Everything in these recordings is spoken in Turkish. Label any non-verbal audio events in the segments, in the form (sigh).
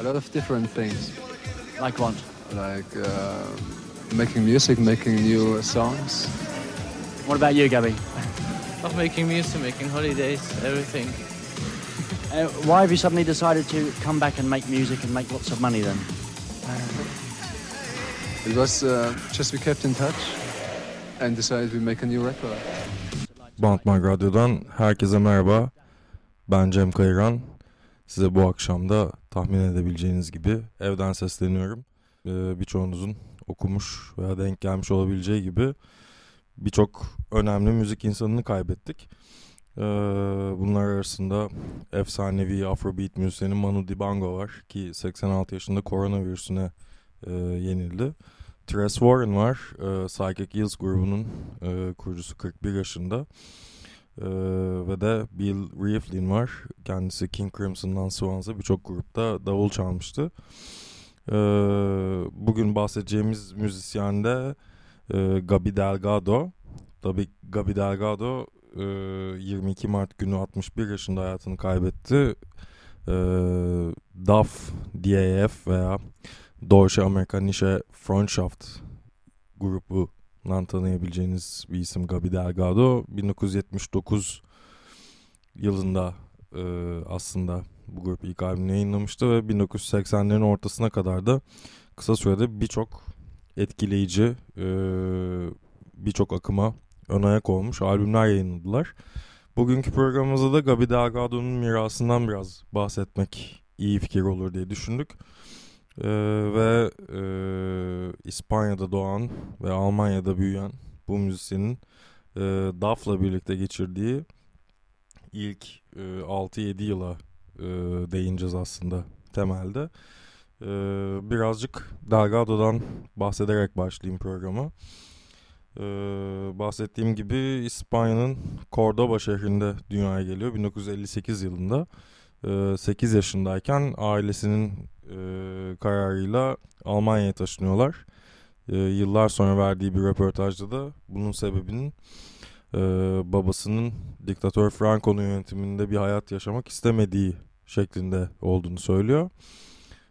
A lot of different things, Like what? like uh, making music, making new songs. What about you, Gabby? Of making music, making holidays, everything. (laughs) Uh, why have you suddenly decided to come back and make music and make lots of money then? It was uh, just we kept in touch and decided we make a new record. Bantmark Radyo'dan herkese merhaba. Ben Cem Kayıran. Size bu akşam da tahmin edebileceğiniz gibi evden sesleniyorum. Ee, birçoğunuzun okumuş veya denk gelmiş olabileceği gibi birçok önemli müzik insanını kaybettik. Ee, bunlar arasında efsanevi Afrobeat müzisyeni Manu Dibango var ki 86 yaşında koronavirüsüne e, yenildi. Tres Warren var, e, Psychic Hills grubunun e, kurucusu 41 yaşında. Ee, ve de Bill Riflin var. Kendisi King Crimson'dan Swans'a birçok grupta davul çalmıştı. Ee, bugün bahsedeceğimiz müzisyen de e, Gabi Delgado. Tabii Gabi Delgado e, 22 Mart günü 61 yaşında hayatını kaybetti. E, DAF, DAF veya Deutsche Amerikanische Freundschaft grubu nan tanıyabileceğiniz bir isim Gabi Delgado. 1979 yılında e, aslında bu grup ilk albümünü yayınlamıştı ve 1980'lerin ortasına kadar da kısa sürede birçok etkileyici e, birçok akıma ön ayak olmuş albümler yayınladılar. Bugünkü programımızda da Gabi Delgado'nun mirasından biraz bahsetmek iyi fikir olur diye düşündük. Ee, ve e, İspanya'da doğan ve Almanya'da büyüyen bu müzisyenin e, DAF'la birlikte geçirdiği ilk e, 6-7 yıla e, değineceğiz aslında temelde. E, birazcık Delgado'dan bahsederek başlayayım programa. E, bahsettiğim gibi İspanya'nın Cordoba şehrinde dünyaya geliyor 1958 yılında. 8 yaşındayken ailesinin e, kararıyla Almanya'ya taşınıyorlar. E, yıllar sonra verdiği bir röportajda da bunun sebebinin e, babasının diktatör Franco'nun yönetiminde bir hayat yaşamak istemediği şeklinde olduğunu söylüyor.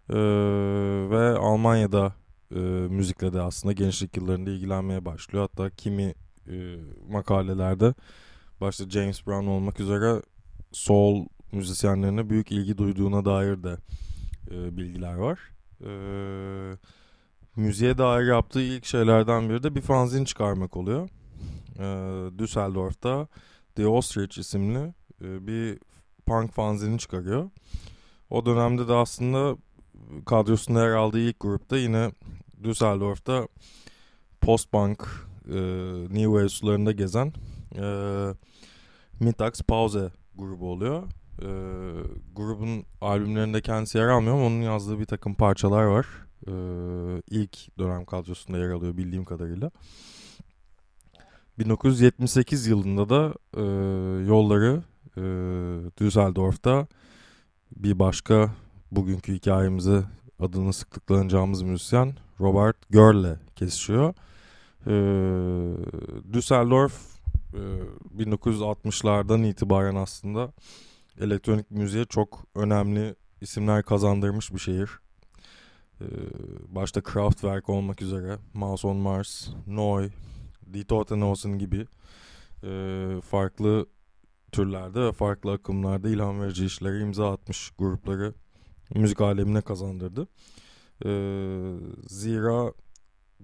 E, ve Almanya'da e, müzikle de aslında gençlik yıllarında ilgilenmeye başlıyor. Hatta kimi e, makalelerde başta James Brown olmak üzere soul müzisyenlerine büyük ilgi duyduğuna dair de e, bilgiler var. E, müziğe dair yaptığı ilk şeylerden biri de bir fanzin çıkarmak oluyor. E, Düsseldorf'ta The Ostrich isimli e, bir punk fanzini çıkarıyor. O dönemde de aslında kadrosunda yer aldığı ilk grupta yine Düsseldorf'ta post-punk e, New Wave sularında gezen e, Mittagspause grubu oluyor. E, grubun albümlerinde kendisi yer almıyor ama onun yazdığı bir takım parçalar var. E, ilk dönem kadrosunda yer alıyor bildiğim kadarıyla. 1978 yılında da e, yolları e, Düsseldorf'ta bir başka bugünkü hikayemize adını sıklıkla anacağımız müzisyen Robert Görle kesişiyor. E, Düsseldorf e, 1960'lardan itibaren aslında elektronik müziğe çok önemli isimler kazandırmış bir şehir. Ee, başta Kraftwerk olmak üzere Mouse on Mars, Noi, Die Totenhosen gibi e, farklı türlerde ve farklı akımlarda ilham verici işlere imza atmış grupları müzik alemine kazandırdı. Ee, zira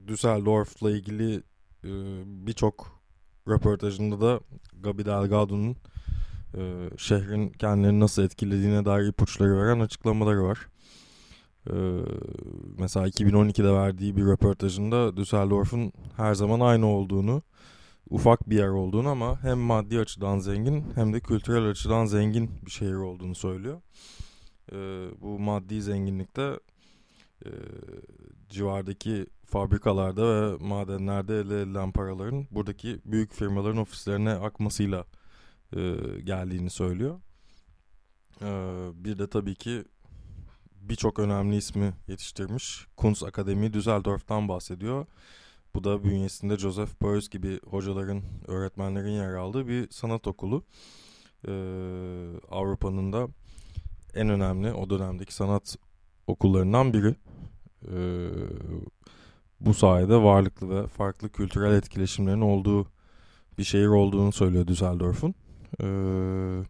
Düsseldorf'la ilgili e, birçok röportajında da Gabi Delgado'nun e, şehrin kendilerini nasıl etkilediğine dair ipuçları veren açıklamaları var. E, mesela 2012'de verdiği bir röportajında Düsseldorf'un her zaman aynı olduğunu, ufak bir yer olduğunu ama hem maddi açıdan zengin hem de kültürel açıdan zengin bir şehir olduğunu söylüyor. E, bu maddi zenginlikte e, civardaki fabrikalarda ve madenlerde elde edilen paraların buradaki büyük firmaların ofislerine akmasıyla e, geldiğini söylüyor. E, bir de tabii ki birçok önemli ismi yetiştirmiş. Kunst Akademi Düsseldorf'tan bahsediyor. Bu da bünyesinde Joseph Beuys gibi hocaların, öğretmenlerin yer aldığı bir sanat okulu. Ee, Avrupa'nın da en önemli o dönemdeki sanat okullarından biri. Bu sayede varlıklı ve farklı kültürel etkileşimlerin olduğu bir şehir olduğunu söylüyor Düsseldorf'un. Ee,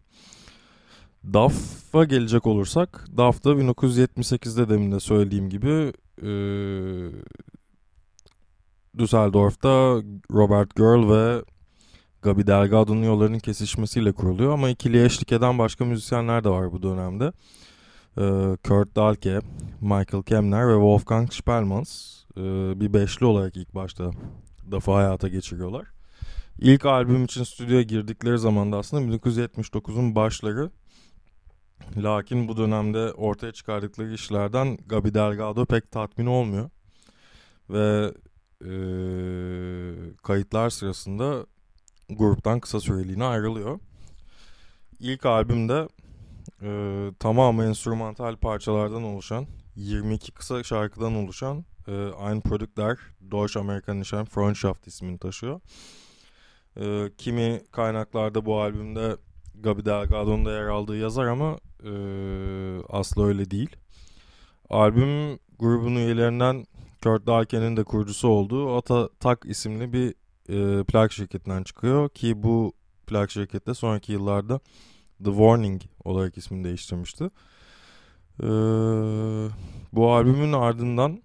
DAF'a gelecek olursak, DAF da 1978'de demin de söylediğim gibi e, Düsseldorf'ta Robert Girl ve Gabi Delgado'nun yollarının kesişmesiyle kuruluyor ama ikiliye eşlik eden başka müzisyenler de var bu dönemde. Ee, Kurt Dahlke, Michael Kemner ve Wolfgang Spellmans e, bir beşli olarak ilk başta DAF'ı hayata geçiriyorlar. İlk albüm için stüdyoya girdikleri zaman da aslında 1979'un başları. Lakin bu dönemde ortaya çıkardıkları işlerden Gabi Delgado pek tatmin olmuyor. Ve e, kayıtlar sırasında gruptan kısa süreliğine ayrılıyor. İlk albümde e, tamamı enstrümantal parçalardan oluşan 22 kısa şarkıdan oluşan e, Ein Produkt der Deutsch-Amerikanischen Freundschaft ismini taşıyor. E, kimi kaynaklarda bu albümde Gabi Delgado'nun da yer aldığı yazar ama e, asla öyle değil. Albüm grubun üyelerinden Kurt Dahlke'nin de kurucusu olduğu Ata Tak isimli bir e, plak şirketinden çıkıyor ki bu plak şirkette sonraki yıllarda The Warning olarak ismini değiştirmişti. E, bu albümün ardından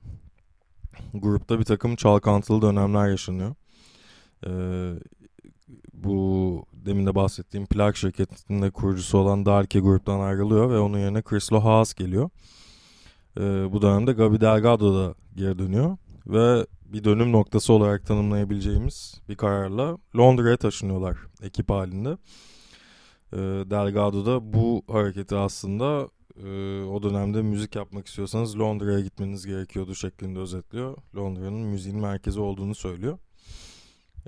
grupta bir takım çalkantılı dönemler yaşanıyor. E, bu demin de bahsettiğim plak şirketinin de kurucusu olan Darke gruptan ayrılıyor ve onun yerine Chris Lohaas geliyor. E, bu dönemde Gabi Delgado da geri dönüyor ve bir dönüm noktası olarak tanımlayabileceğimiz bir kararla Londra'ya taşınıyorlar ekip halinde. E, Delgado da bu hareketi aslında e, o dönemde müzik yapmak istiyorsanız Londra'ya gitmeniz gerekiyordu şeklinde özetliyor. Londra'nın müziğin merkezi olduğunu söylüyor.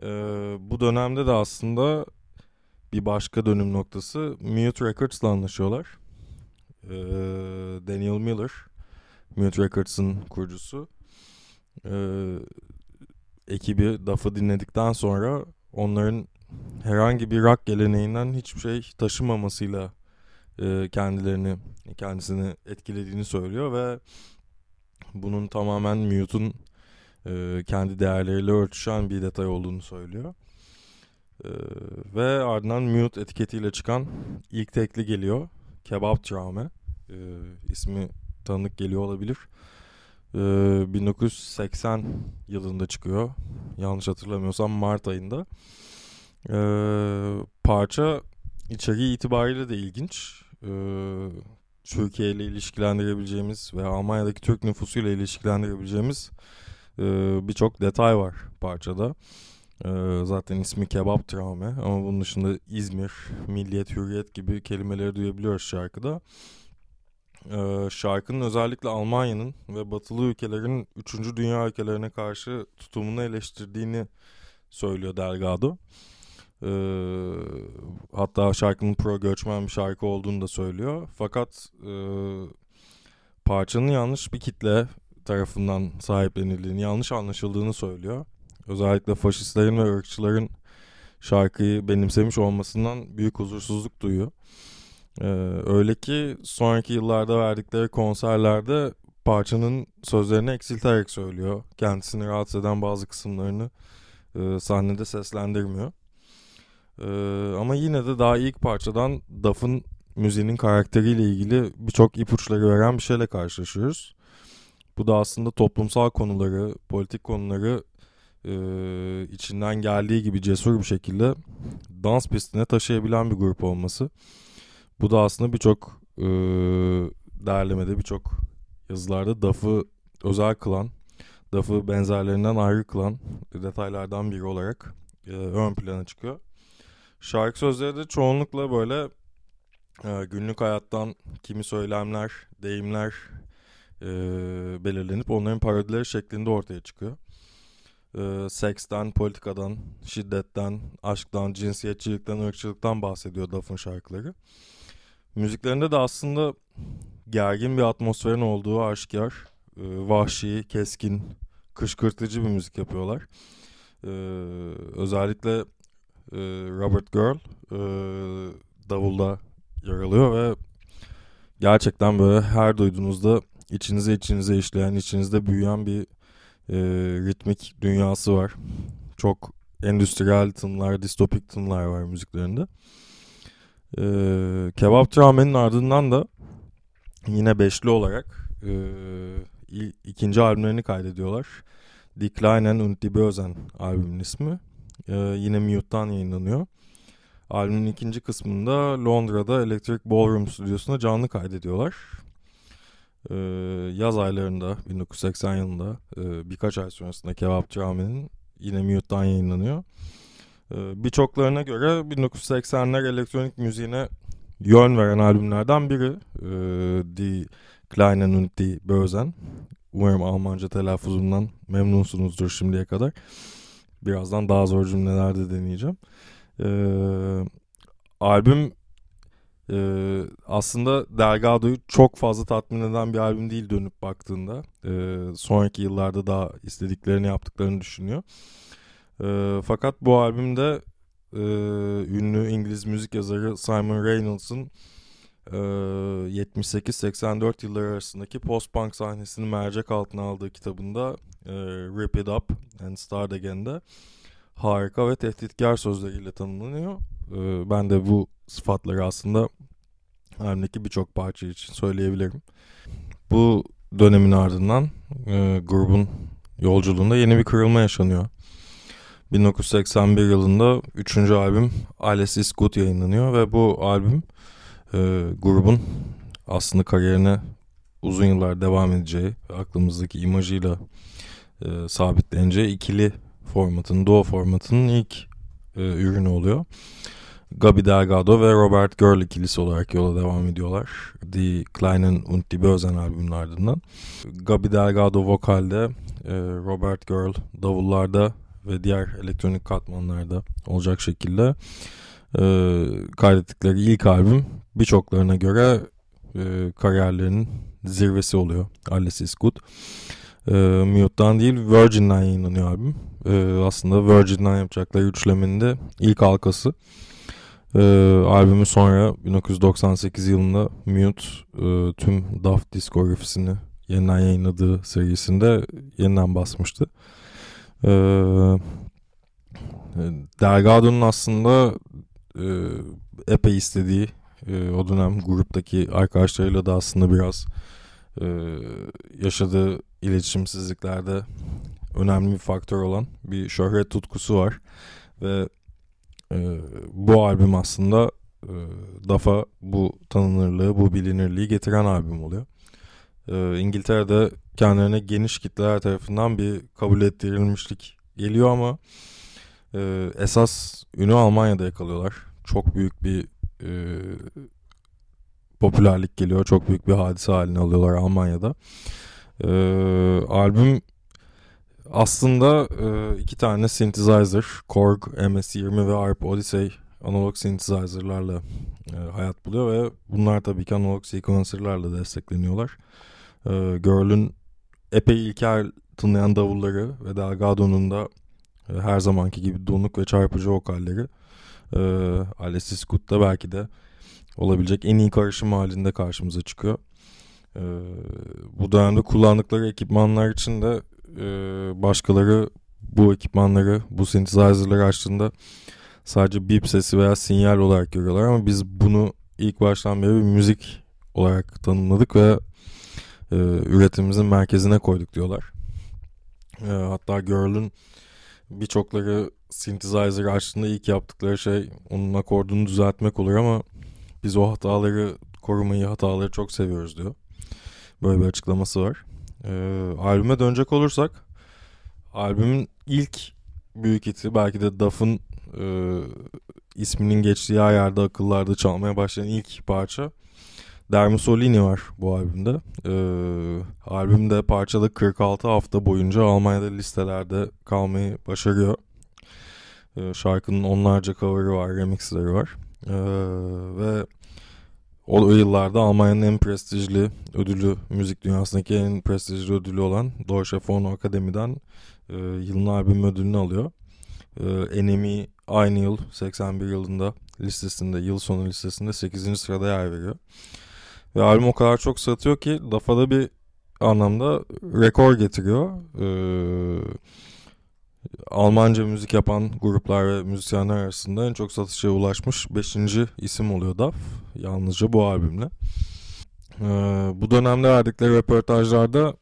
E, bu dönemde de aslında bir başka dönüm noktası Mute Records'la anlaşıyorlar. E, Daniel Miller, Mute Records'ın kurucusu e, ekibi DAF'ı dinledikten sonra onların herhangi bir rock geleneğinden hiçbir şey taşımamasıyla e, kendilerini kendisini etkilediğini söylüyor ve bunun tamamen Mute'un e, kendi değerleriyle örtüşen bir detay olduğunu söylüyor. E, ve ardından Mute etiketiyle çıkan ilk tekli geliyor. Kebap Traume. E, ismi tanıdık geliyor olabilir. 1980 yılında çıkıyor. Yanlış hatırlamıyorsam Mart ayında. parça içeriği itibariyle de ilginç. Türkiye ile ilişkilendirebileceğimiz ve Almanya'daki Türk nüfusuyla ilişkilendirebileceğimiz birçok detay var parçada. zaten ismi Kebap Traume ama bunun dışında İzmir, Milliyet, Hürriyet gibi kelimeleri duyabiliyoruz şarkıda e, şarkının özellikle Almanya'nın ve batılı ülkelerin 3. dünya ülkelerine karşı tutumunu eleştirdiğini söylüyor Delgado. E, hatta şarkının pro göçmen bir şarkı olduğunu da söylüyor. Fakat e, parçanın yanlış bir kitle tarafından sahiplenildiğini, yanlış anlaşıldığını söylüyor. Özellikle faşistlerin ve ırkçıların şarkıyı benimsemiş olmasından büyük huzursuzluk duyuyor. Ee, öyle ki sonraki yıllarda verdikleri konserlerde parçanın sözlerini eksilterek söylüyor. Kendisini rahatsız eden bazı kısımlarını e, sahnede seslendirmiyor. E, ama yine de daha ilk parçadan Duff'ın müziğinin karakteriyle ilgili birçok ipuçları veren bir şeyle karşılaşıyoruz. Bu da aslında toplumsal konuları, politik konuları e, içinden geldiği gibi cesur bir şekilde dans pistine taşıyabilen bir grup olması. Bu da aslında birçok e, derlemede, birçok yazılarda DAF'ı özel kılan, DAF'ı benzerlerinden ayrı kılan detaylardan biri olarak e, ön plana çıkıyor. Şarkı sözleri de çoğunlukla böyle e, günlük hayattan kimi söylemler, deyimler e, belirlenip onların parodileri şeklinde ortaya çıkıyor. E, seksten, politikadan, şiddetten, aşktan, cinsiyetçilikten, ırkçılıktan bahsediyor Duff'ın şarkıları. Müziklerinde de aslında gergin bir atmosferin olduğu aşikar. E, vahşi, keskin, kışkırtıcı bir müzik yapıyorlar. E, özellikle e, Robert Girl e, davulda yer alıyor ve gerçekten böyle her duyduğunuzda içinize içinize işleyen, içinizde büyüyen bir e, ritmik dünyası var. Çok endüstriyel tınlar, distopik tınlar var müziklerinde. E, Kebap Tramen'in ardından da yine beşli olarak e, ikinci albümlerini kaydediyorlar. Decline und die Bösen albümün ismi. E, yine Mute'dan yayınlanıyor. Albümün ikinci kısmında Londra'da Electric Ballroom stüdyosunda canlı kaydediyorlar. Ee, yaz aylarında 1980 yılında e, birkaç ay sonrasında Kebapçı Ahmet'in yine Mute'dan yayınlanıyor. Ee, Birçoklarına göre 1980'ler elektronik müziğine yön veren albümlerden biri. Ee, Die Kleinen und die Bösen. Umarım Almanca telaffuzundan memnunsunuzdur şimdiye kadar. Birazdan daha zor cümlelerde deneyeceğim. Ee, albüm e, aslında Delgado'yu çok fazla tatmin eden bir albüm değil dönüp baktığında. Ee, sonraki yıllarda daha istediklerini yaptıklarını düşünüyor. Ee, fakat bu albümde e, ünlü İngiliz müzik yazarı Simon Reynolds'ın e, 78-84 yılları arasındaki post-punk sahnesini mercek altına aldığı kitabında e, Rip It Up and Start Again'de harika ve tehditkar sözleriyle tanımlanıyor. Ee, ben de bu sıfatları aslında albümdeki birçok parça için söyleyebilirim. Bu dönemin ardından e, grubun yolculuğunda yeni bir kırılma yaşanıyor. 1981 yılında 3. albüm Alice is Good yayınlanıyor ve bu albüm e, grubun aslında kariyerine uzun yıllar devam edeceği ve aklımızdaki imajıyla e, sabitleneceği ikili formatının, Doğu formatının ilk e, ürünü oluyor. Gabi Delgado ve Robert Girl ikilisi olarak yola devam ediyorlar. Die Kleinen und die Bösen albümünün ardından. Gabi Delgado vokalde, e, Robert Girl davullarda ve diğer elektronik katmanlarda olacak şekilde e, kaydettikleri ilk albüm birçoklarına göre e, kariyerlerinin zirvesi oluyor. Alice is Good. E, Mute'dan değil Virgin'den yayınlanıyor albüm. Aslında Virgin'den yapacakları üçlemenin de ilk halkası. E, albümü sonra 1998 yılında Mute e, tüm Daft diskografisini yeniden yayınladığı serisinde yeniden basmıştı. E, Delgado'nun aslında e, epey istediği e, o dönem gruptaki arkadaşlarıyla da aslında biraz e, yaşadığı iletişimsizliklerde önemli bir faktör olan bir şöhret tutkusu var ve e, bu albüm aslında e, DAF'a bu tanınırlığı, bu bilinirliği getiren albüm oluyor. E, İngiltere'de kendilerine geniş kitleler tarafından bir kabul ettirilmişlik geliyor ama e, esas ünü Almanya'da yakalıyorlar. Çok büyük bir e, popülerlik geliyor. Çok büyük bir hadise haline alıyorlar Almanya'da. E, albüm aslında e, iki tane synthesizer, Korg MS-20 ve ARP Odyssey analog synthesizer'larla e, hayat buluyor ve bunlar tabii ki analog sequencer'larla destekleniyorlar. E, Girl'ün epey ilkel tınlayan davulları ve Delgado'nun da e, her zamanki gibi donuk ve çarpıcı vokalleri e, Alice Scott'ta belki de olabilecek en iyi karışım halinde karşımıza çıkıyor. E, bu dönemde kullandıkları ekipmanlar için de e, başkaları bu ekipmanları, bu synthesizer'ları açtığında sadece bip sesi veya sinyal olarak görüyorlar ama biz bunu ilk baştan beri bir müzik olarak tanımladık ve e, üretimimizin merkezine koyduk diyorlar. E, hatta Girl'ün birçokları synthesizer açtığında ilk yaptıkları şey onun akordunu düzeltmek olur ama biz o hataları korumayı, hataları çok seviyoruz diyor. Böyle bir açıklaması var. E, albüme dönecek olursak albümün ilk büyük hiti belki de Duff'ın e, isminin geçtiği her yerde akıllarda çalmaya başlayan ilk parça Dermusolini var bu albümde. E, albümde parçada 46 hafta boyunca Almanya'da listelerde kalmayı başarıyor. E, şarkının onlarca cover'ı var, remixleri var. E, ve o yıllarda Almanya'nın en prestijli ödülü, müzik dünyasındaki en prestijli ödülü olan Deutsche Phono Akademi'den e, yılın albüm ödülünü alıyor. E, NME aynı yıl 81 yılında listesinde, yıl sonu listesinde 8. sırada yer veriyor. Ve albüm o kadar çok satıyor ki Dafa'da bir anlamda rekor getiriyor. Ee, Almanca müzik yapan gruplar ve müzisyenler arasında en çok satışa ulaşmış 5. isim oluyor DAF. Yalnızca bu albümle. Ee, bu dönemde verdikleri röportajlarda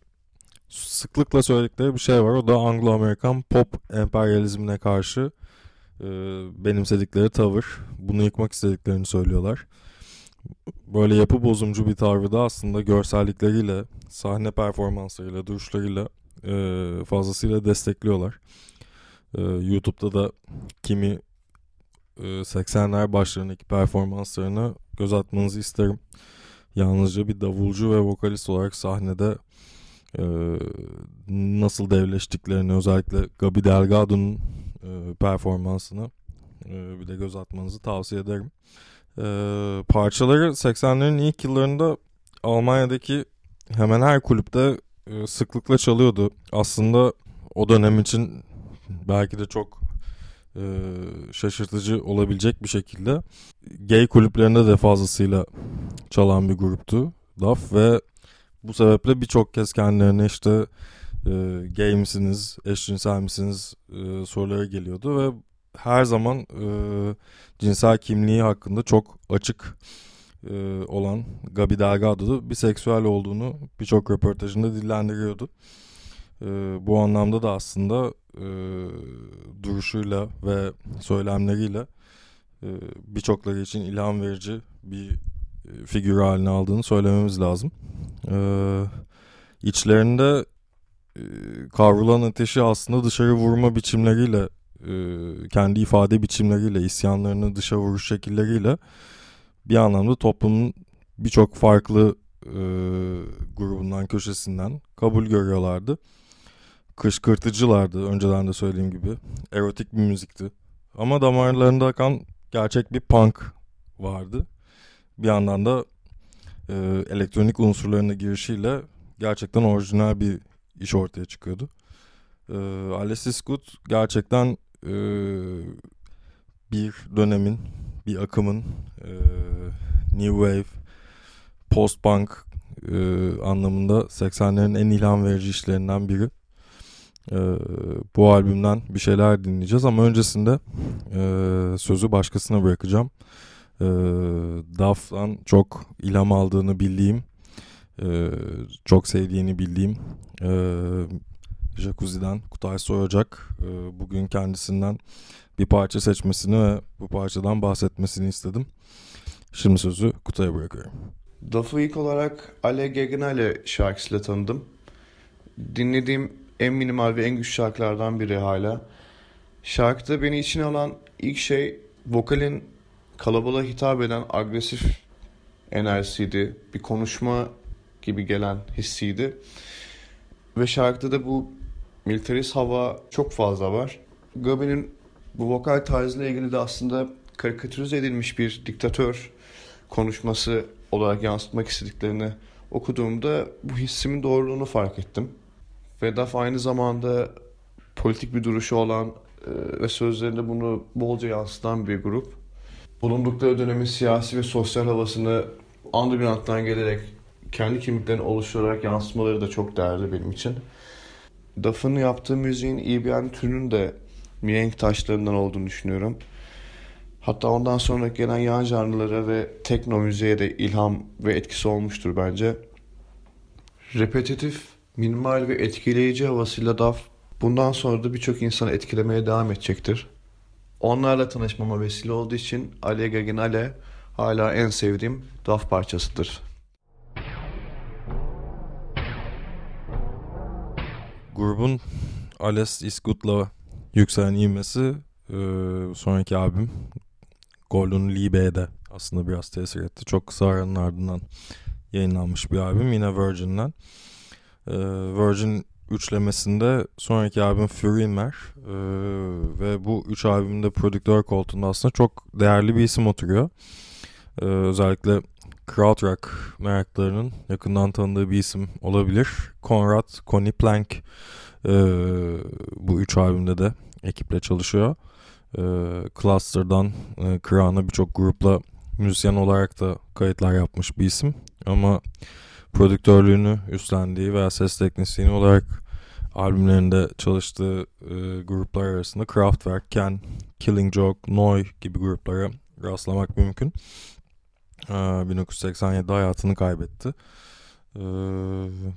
sıklıkla söyledikleri bir şey var. O da Anglo-Amerikan pop emperyalizmine karşı e, benimsedikleri tavır. Bunu yıkmak istediklerini söylüyorlar. Böyle yapı bozumcu bir tavrı da aslında görsellikleriyle, sahne performanslarıyla, duruşlarıyla e, fazlasıyla destekliyorlar. E, YouTube'da da kimi e, 80'ler başlarındaki performanslarına göz atmanızı isterim. Yalnızca bir davulcu ve vokalist olarak sahnede e, nasıl devleştiklerini özellikle Gabi Delgado'nun e, performansını e, bir de göz atmanızı tavsiye ederim. E, parçaları 80'lerin ilk yıllarında Almanya'daki hemen her kulüpte e, sıklıkla çalıyordu. Aslında o dönem için belki de çok e, şaşırtıcı olabilecek bir şekilde gay kulüplerinde de fazlasıyla çalan bir gruptu DAF ve bu sebeple birçok kez kendilerine işte e, gay misiniz, eşcinsel misiniz e, soruları geliyordu ve her zaman e, cinsel kimliği hakkında çok açık e, olan Gabi Delgado biseksüel olduğunu birçok röportajında dillendiriyordu. E, bu anlamda da aslında e, duruşuyla ve söylemleriyle e, birçokları için ilham verici bir e, figür haline aldığını söylememiz lazım. E, içlerinde e, kavrulan ateşi aslında dışarı vurma biçimleriyle e, kendi ifade biçimleriyle isyanlarını dışa vuruş şekilleriyle bir anlamda toplumun birçok farklı e, grubundan köşesinden kabul görüyorlardı. Kışkırtıcılardı önceden de söylediğim gibi. Erotik bir müzikti. Ama damarlarında akan gerçek bir punk vardı. Bir yandan da e, elektronik unsurlarının girişiyle gerçekten orijinal bir iş ortaya çıkıyordu. E, Alice Good gerçekten e, bir dönemin, bir akımın e, New Wave, post-punk e, anlamında 80'lerin en ilham verici işlerinden biri. E, bu albümden bir şeyler dinleyeceğiz ama öncesinde e, sözü başkasına bırakacağım. E, Duff'tan çok ilham aldığını bildiğim, e, çok sevdiğini bildiğim e, Jacuzzi'den Kutay Soyacak e, bugün kendisinden bir parça seçmesini ve bu parçadan bahsetmesini istedim. Şimdi sözü Kutay'a bırakıyorum. Duff'ı ilk olarak Ale Gegenale şarkısıyla tanıdım. Dinlediğim en minimal ve en güçlü şarkılardan biri hala. Şarkıda beni içine alan ilk şey vokalin kalabalığa hitap eden agresif enerjisiydi. Bir konuşma gibi gelen hissiydi. Ve şarkıda da bu militarist hava çok fazla var. Gabi'nin bu vokal tarzıyla ilgili de aslında karikatürize edilmiş bir diktatör konuşması olarak yansıtmak istediklerini okuduğumda bu hissimin doğruluğunu fark ettim. Vedaf aynı zamanda politik bir duruşu olan e, ve sözlerinde bunu bolca yansıtan bir grup. Bulundukları dönemin siyasi ve sosyal havasını underground'dan gelerek kendi kimliklerini oluşturarak yansıtmaları da çok değerli benim için. Duff'ın yaptığı müziğin EBM türünün de mihenk taşlarından olduğunu düşünüyorum. Hatta ondan sonra gelen yan janrlara ve tekno müziğe de ilham ve etkisi olmuştur bence. Repetitif, minimal ve etkileyici havasıyla Duff bundan sonra da birçok insanı etkilemeye devam edecektir. Onlarla tanışmama vesile olduğu için Ale Gagin Ale hala en sevdiğim Duff parçasıdır. Grubun Ales Iskut'la yükselen ivmesi e, sonraki albüm Golden Liebe'de aslında biraz tesir etti. Çok kısa aranın ardından yayınlanmış bir albüm yine Virgin'den. E, Virgin üçlemesinde sonraki albüm Furinmer e, ve bu üç albümde prodüktör koltuğunda aslında çok değerli bir isim oturuyor. E, özellikle krautrock meraklarının yakından tanıdığı bir isim olabilir. Konrad Connie Plank e, bu üç albümde de ekiple çalışıyor. Cluster'dan e, birçok grupla müzisyen olarak da kayıtlar yapmış bir isim. Ama prodüktörlüğünü üstlendiği veya ses teknisyeni olarak albümlerinde çalıştığı e, gruplar arasında Kraftwerk, Ken, Killing Joke, Noy gibi gruplara rastlamak mümkün. E, 1987'de hayatını kaybetti. E,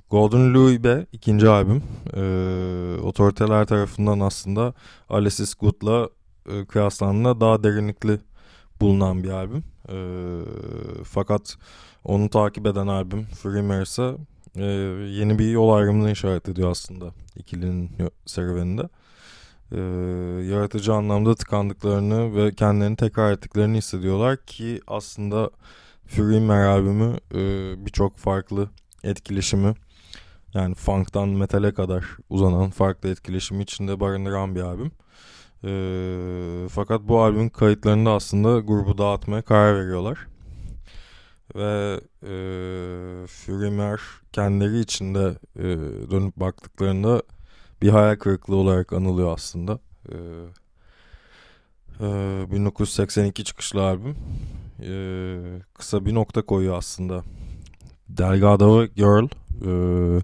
Golden Louis Be ikinci albüm. E, otoriteler tarafından aslında Alexis Good'la e, kıyaslandığında daha derinlikli bulunan bir albüm. E, fakat onu takip eden albüm Free Mares'a e, yeni bir yol ayrımını işaret ediyor aslında ikilinin serüveninde. E, yaratıcı anlamda tıkandıklarını ve kendilerini tekrar ettiklerini hissediyorlar ki aslında Free albümü e, birçok farklı etkileşimi yani funk'tan metale kadar uzanan farklı etkileşimi içinde barındıran bir albüm. E, fakat bu albümün kayıtlarında aslında grubu dağıtmaya karar veriyorlar. Ve e, Führer kendileri içinde e, dönüp baktıklarında bir hayal kırıklığı olarak anılıyor aslında. E, e, 1982 çıkışlı albüm. E, kısa bir nokta koyuyor aslında. Delgado Girl e,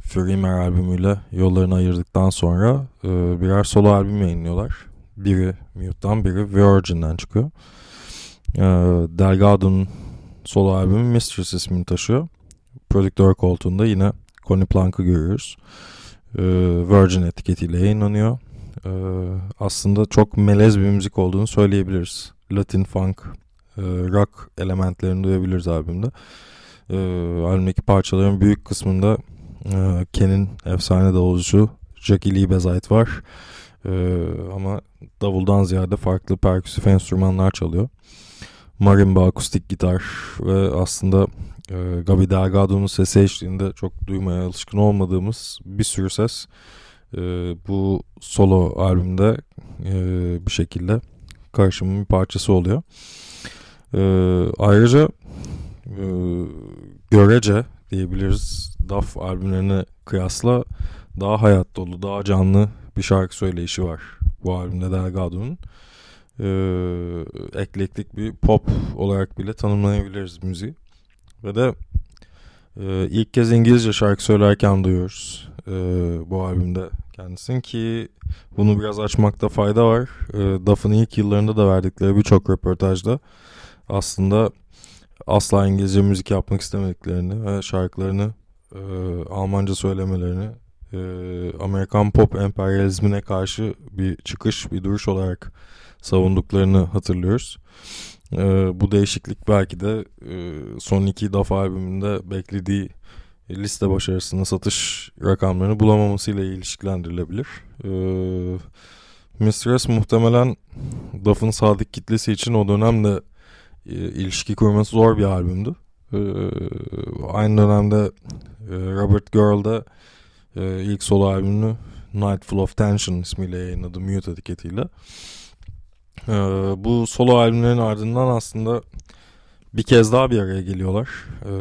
Freemer albümüyle yollarını ayırdıktan sonra e, birer solo albüm yayınlıyorlar. Biri Mute'dan biri Virgin'den çıkıyor. E, Delgado'nun solo albümü Mistress ismini taşıyor. Prodüktör koltuğunda yine Connie Plank'ı görüyoruz. E, Virgin etiketiyle yayınlanıyor. E, aslında çok melez bir müzik olduğunu söyleyebiliriz. Latin funk, e, rock elementlerini duyabiliriz albümde. E, albümdeki parçaların büyük kısmında e, Ken'in efsane davulcusu Jackie Lee Bezait var. E, ama davuldan ziyade farklı perküsif enstrümanlar çalıyor. Marimba, akustik gitar ve aslında e, Gabi Delgado'nun sesi eşliğinde çok duymaya alışkın olmadığımız bir sürü ses e, bu solo albümde e, bir şekilde karşımın bir parçası oluyor. E, ayrıca e, görece diyebiliriz DAF albümlerine kıyasla daha hayat dolu, daha canlı bir şarkı söyleyişi var bu albümde Delgado'nun. Ee, eklektik bir pop olarak bile tanımlayabiliriz müziği. Ve de e, ilk kez İngilizce şarkı söylerken duyuyoruz e, bu albümde kendisini ki bunu biraz açmakta fayda var. E, Duff'ın ilk yıllarında da verdikleri birçok röportajda aslında asla İngilizce müzik yapmak istemediklerini ve şarkılarını e, Almanca söylemelerini e, Amerikan pop emperyalizmine karşı bir çıkış, bir duruş olarak savunduklarını hatırlıyoruz. E, bu değişiklik belki de e, son iki DAF albümünde beklediği liste başarısını satış rakamlarını bulamamasıyla ilişkilendirilebilir. E, Mistress muhtemelen DAF'ın sadık kitlesi için o dönemde e, ilişki kurması zor bir albümdü. E, aynı dönemde e, Robert Girl'da e, ilk solo albümünü Night Full of Tension ismiyle yayınladı Mute etiketiyle. E, bu solo albümlerin ardından aslında bir kez daha bir araya geliyorlar. E,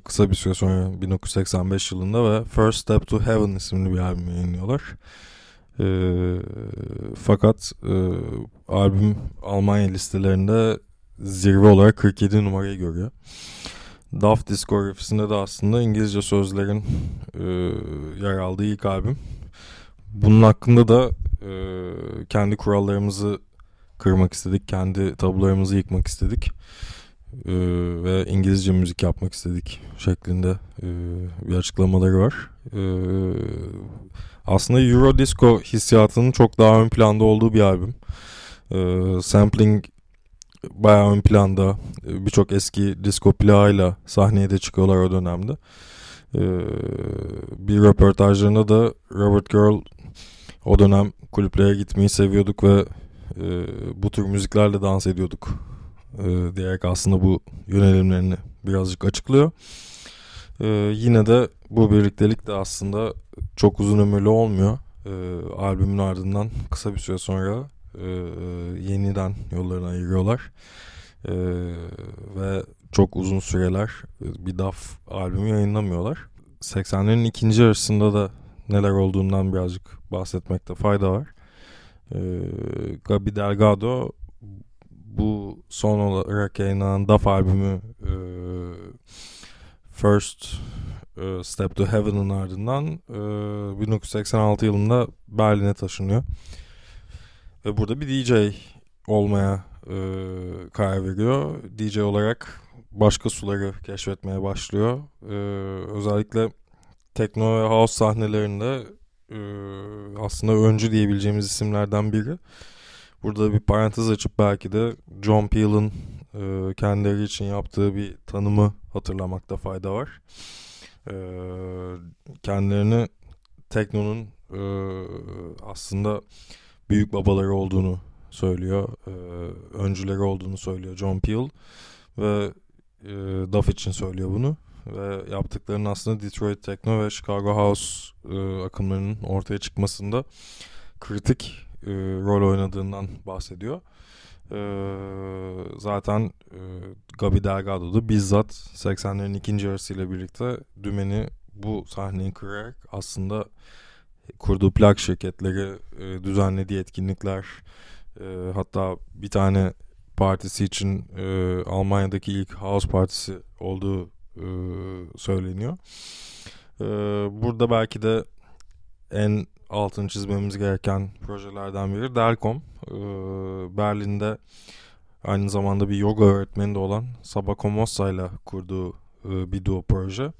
kısa bir süre sonra 1985 yılında ve First Step to Heaven isimli bir albüm yayınlıyorlar. E, fakat e, albüm Almanya listelerinde zirve olarak 47 numarayı görüyor. Daft diskografisinde de aslında İngilizce sözlerin e, yer aldığı ilk albüm. Bunun hakkında da e, kendi kurallarımızı kırmak istedik, kendi tabularımızı yıkmak istedik e, ve İngilizce müzik yapmak istedik şeklinde e, bir açıklamaları var. E, aslında Euro Disco hissiyatının çok daha ön planda olduğu bir albüm. E, sampling bayağı ön planda. Birçok eski disco plağıyla sahneye de çıkıyorlar o dönemde. Ee, bir röportajlarında da Robert Girl o dönem kulüplere gitmeyi seviyorduk ve e, bu tür müziklerle dans ediyorduk e, diyerek aslında bu yönelimlerini birazcık açıklıyor. E, yine de bu birliktelik de aslında çok uzun ömürlü olmuyor. E, albümün ardından kısa bir süre sonra e, yeniden yollarını ayırıyorlar. E, ve çok uzun süreler bir DAF albümü yayınlamıyorlar. 80'lerin ikinci yarısında da neler olduğundan birazcık bahsetmekte fayda var. E, Gabi Delgado bu son olarak yayınlanan DAF albümü e, First e, Step to Heaven'ın ardından e, 1986 yılında Berlin'e taşınıyor. Ve burada bir DJ olmaya e, karar veriyor. DJ olarak başka suları keşfetmeye başlıyor. E, özellikle tekno ve house sahnelerinde e, aslında öncü diyebileceğimiz isimlerden biri. Burada bir parantez açıp belki de John Peel'ın e, kendileri için yaptığı bir tanımı hatırlamakta fayda var. E, kendilerini teknonun e, aslında büyük babaları olduğunu söylüyor. E, öncüleri olduğunu söylüyor John Peel ve e, Duff için söylüyor bunu ve yaptıklarının aslında Detroit Techno ve Chicago House e, akımlarının ortaya çıkmasında kritik e, rol oynadığından bahsediyor. E, zaten e, Gabi Delgado da bizzat 80'lerin ikinci yarısıyla birlikte dümeni bu sahneyi kırarak aslında kurduğu plak şirketleri, e, düzenlediği etkinlikler, e, hatta bir tane partisi için e, Almanya'daki ilk house partisi olduğu e, söyleniyor. E, burada belki de en altını çizmemiz gereken projelerden biri Delcom. E, Berlin'de aynı zamanda bir yoga öğretmeni de olan Sabako Mossa ile kurduğu bir duo proje.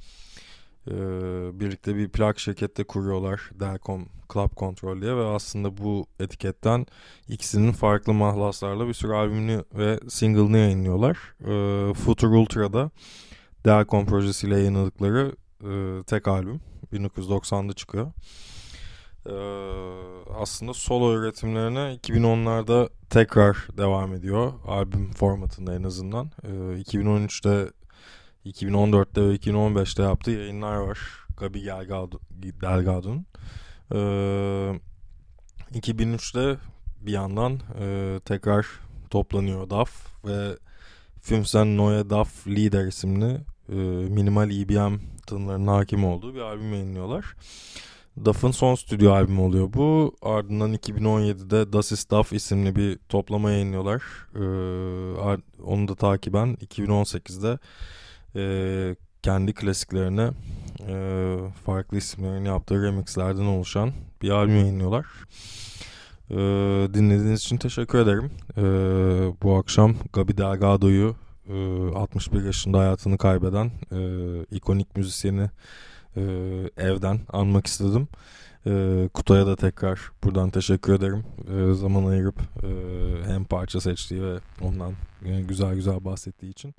Birlikte bir plak şirkette kuruyorlar Delcom Club Control diye ve aslında bu etiketten ikisinin farklı mahlaslarla bir sürü albümünü ve single'ını yayınlıyorlar. Future Ultra'da Delcom projesiyle yayınladıkları e, tek albüm 1990'da çıkıyor. E, aslında solo üretimlerine 2010'larda tekrar devam ediyor albüm formatında en azından. E, 2013'te 2014'te ve 2015'te yaptığı yayınlar var. Gabi Delgado'nun. Ee, 2003'te bir yandan e, tekrar toplanıyor DAF ve Fünfsen Neue DAF Leader isimli e, minimal EBM tınlarının hakim olduğu bir albüm yayınlıyorlar. DAF'ın son stüdyo albümü oluyor bu. Ardından 2017'de Das ist DAF isimli bir toplama yayınlıyorlar. Ee, onu da takiben 2018'de e, kendi klasiklerine e, farklı isimlerin yaptığı remixlerden oluşan bir albüm yayınlıyorlar. E, dinlediğiniz için teşekkür ederim. E, bu akşam Gabi Delgado'yu e, 61 yaşında hayatını kaybeden e, ikonik müzisyeni e, evden anmak istedim. E, Kutay'a da tekrar buradan teşekkür ederim. E, zaman ayırıp e, hem parça seçtiği ve ondan e, güzel güzel bahsettiği için.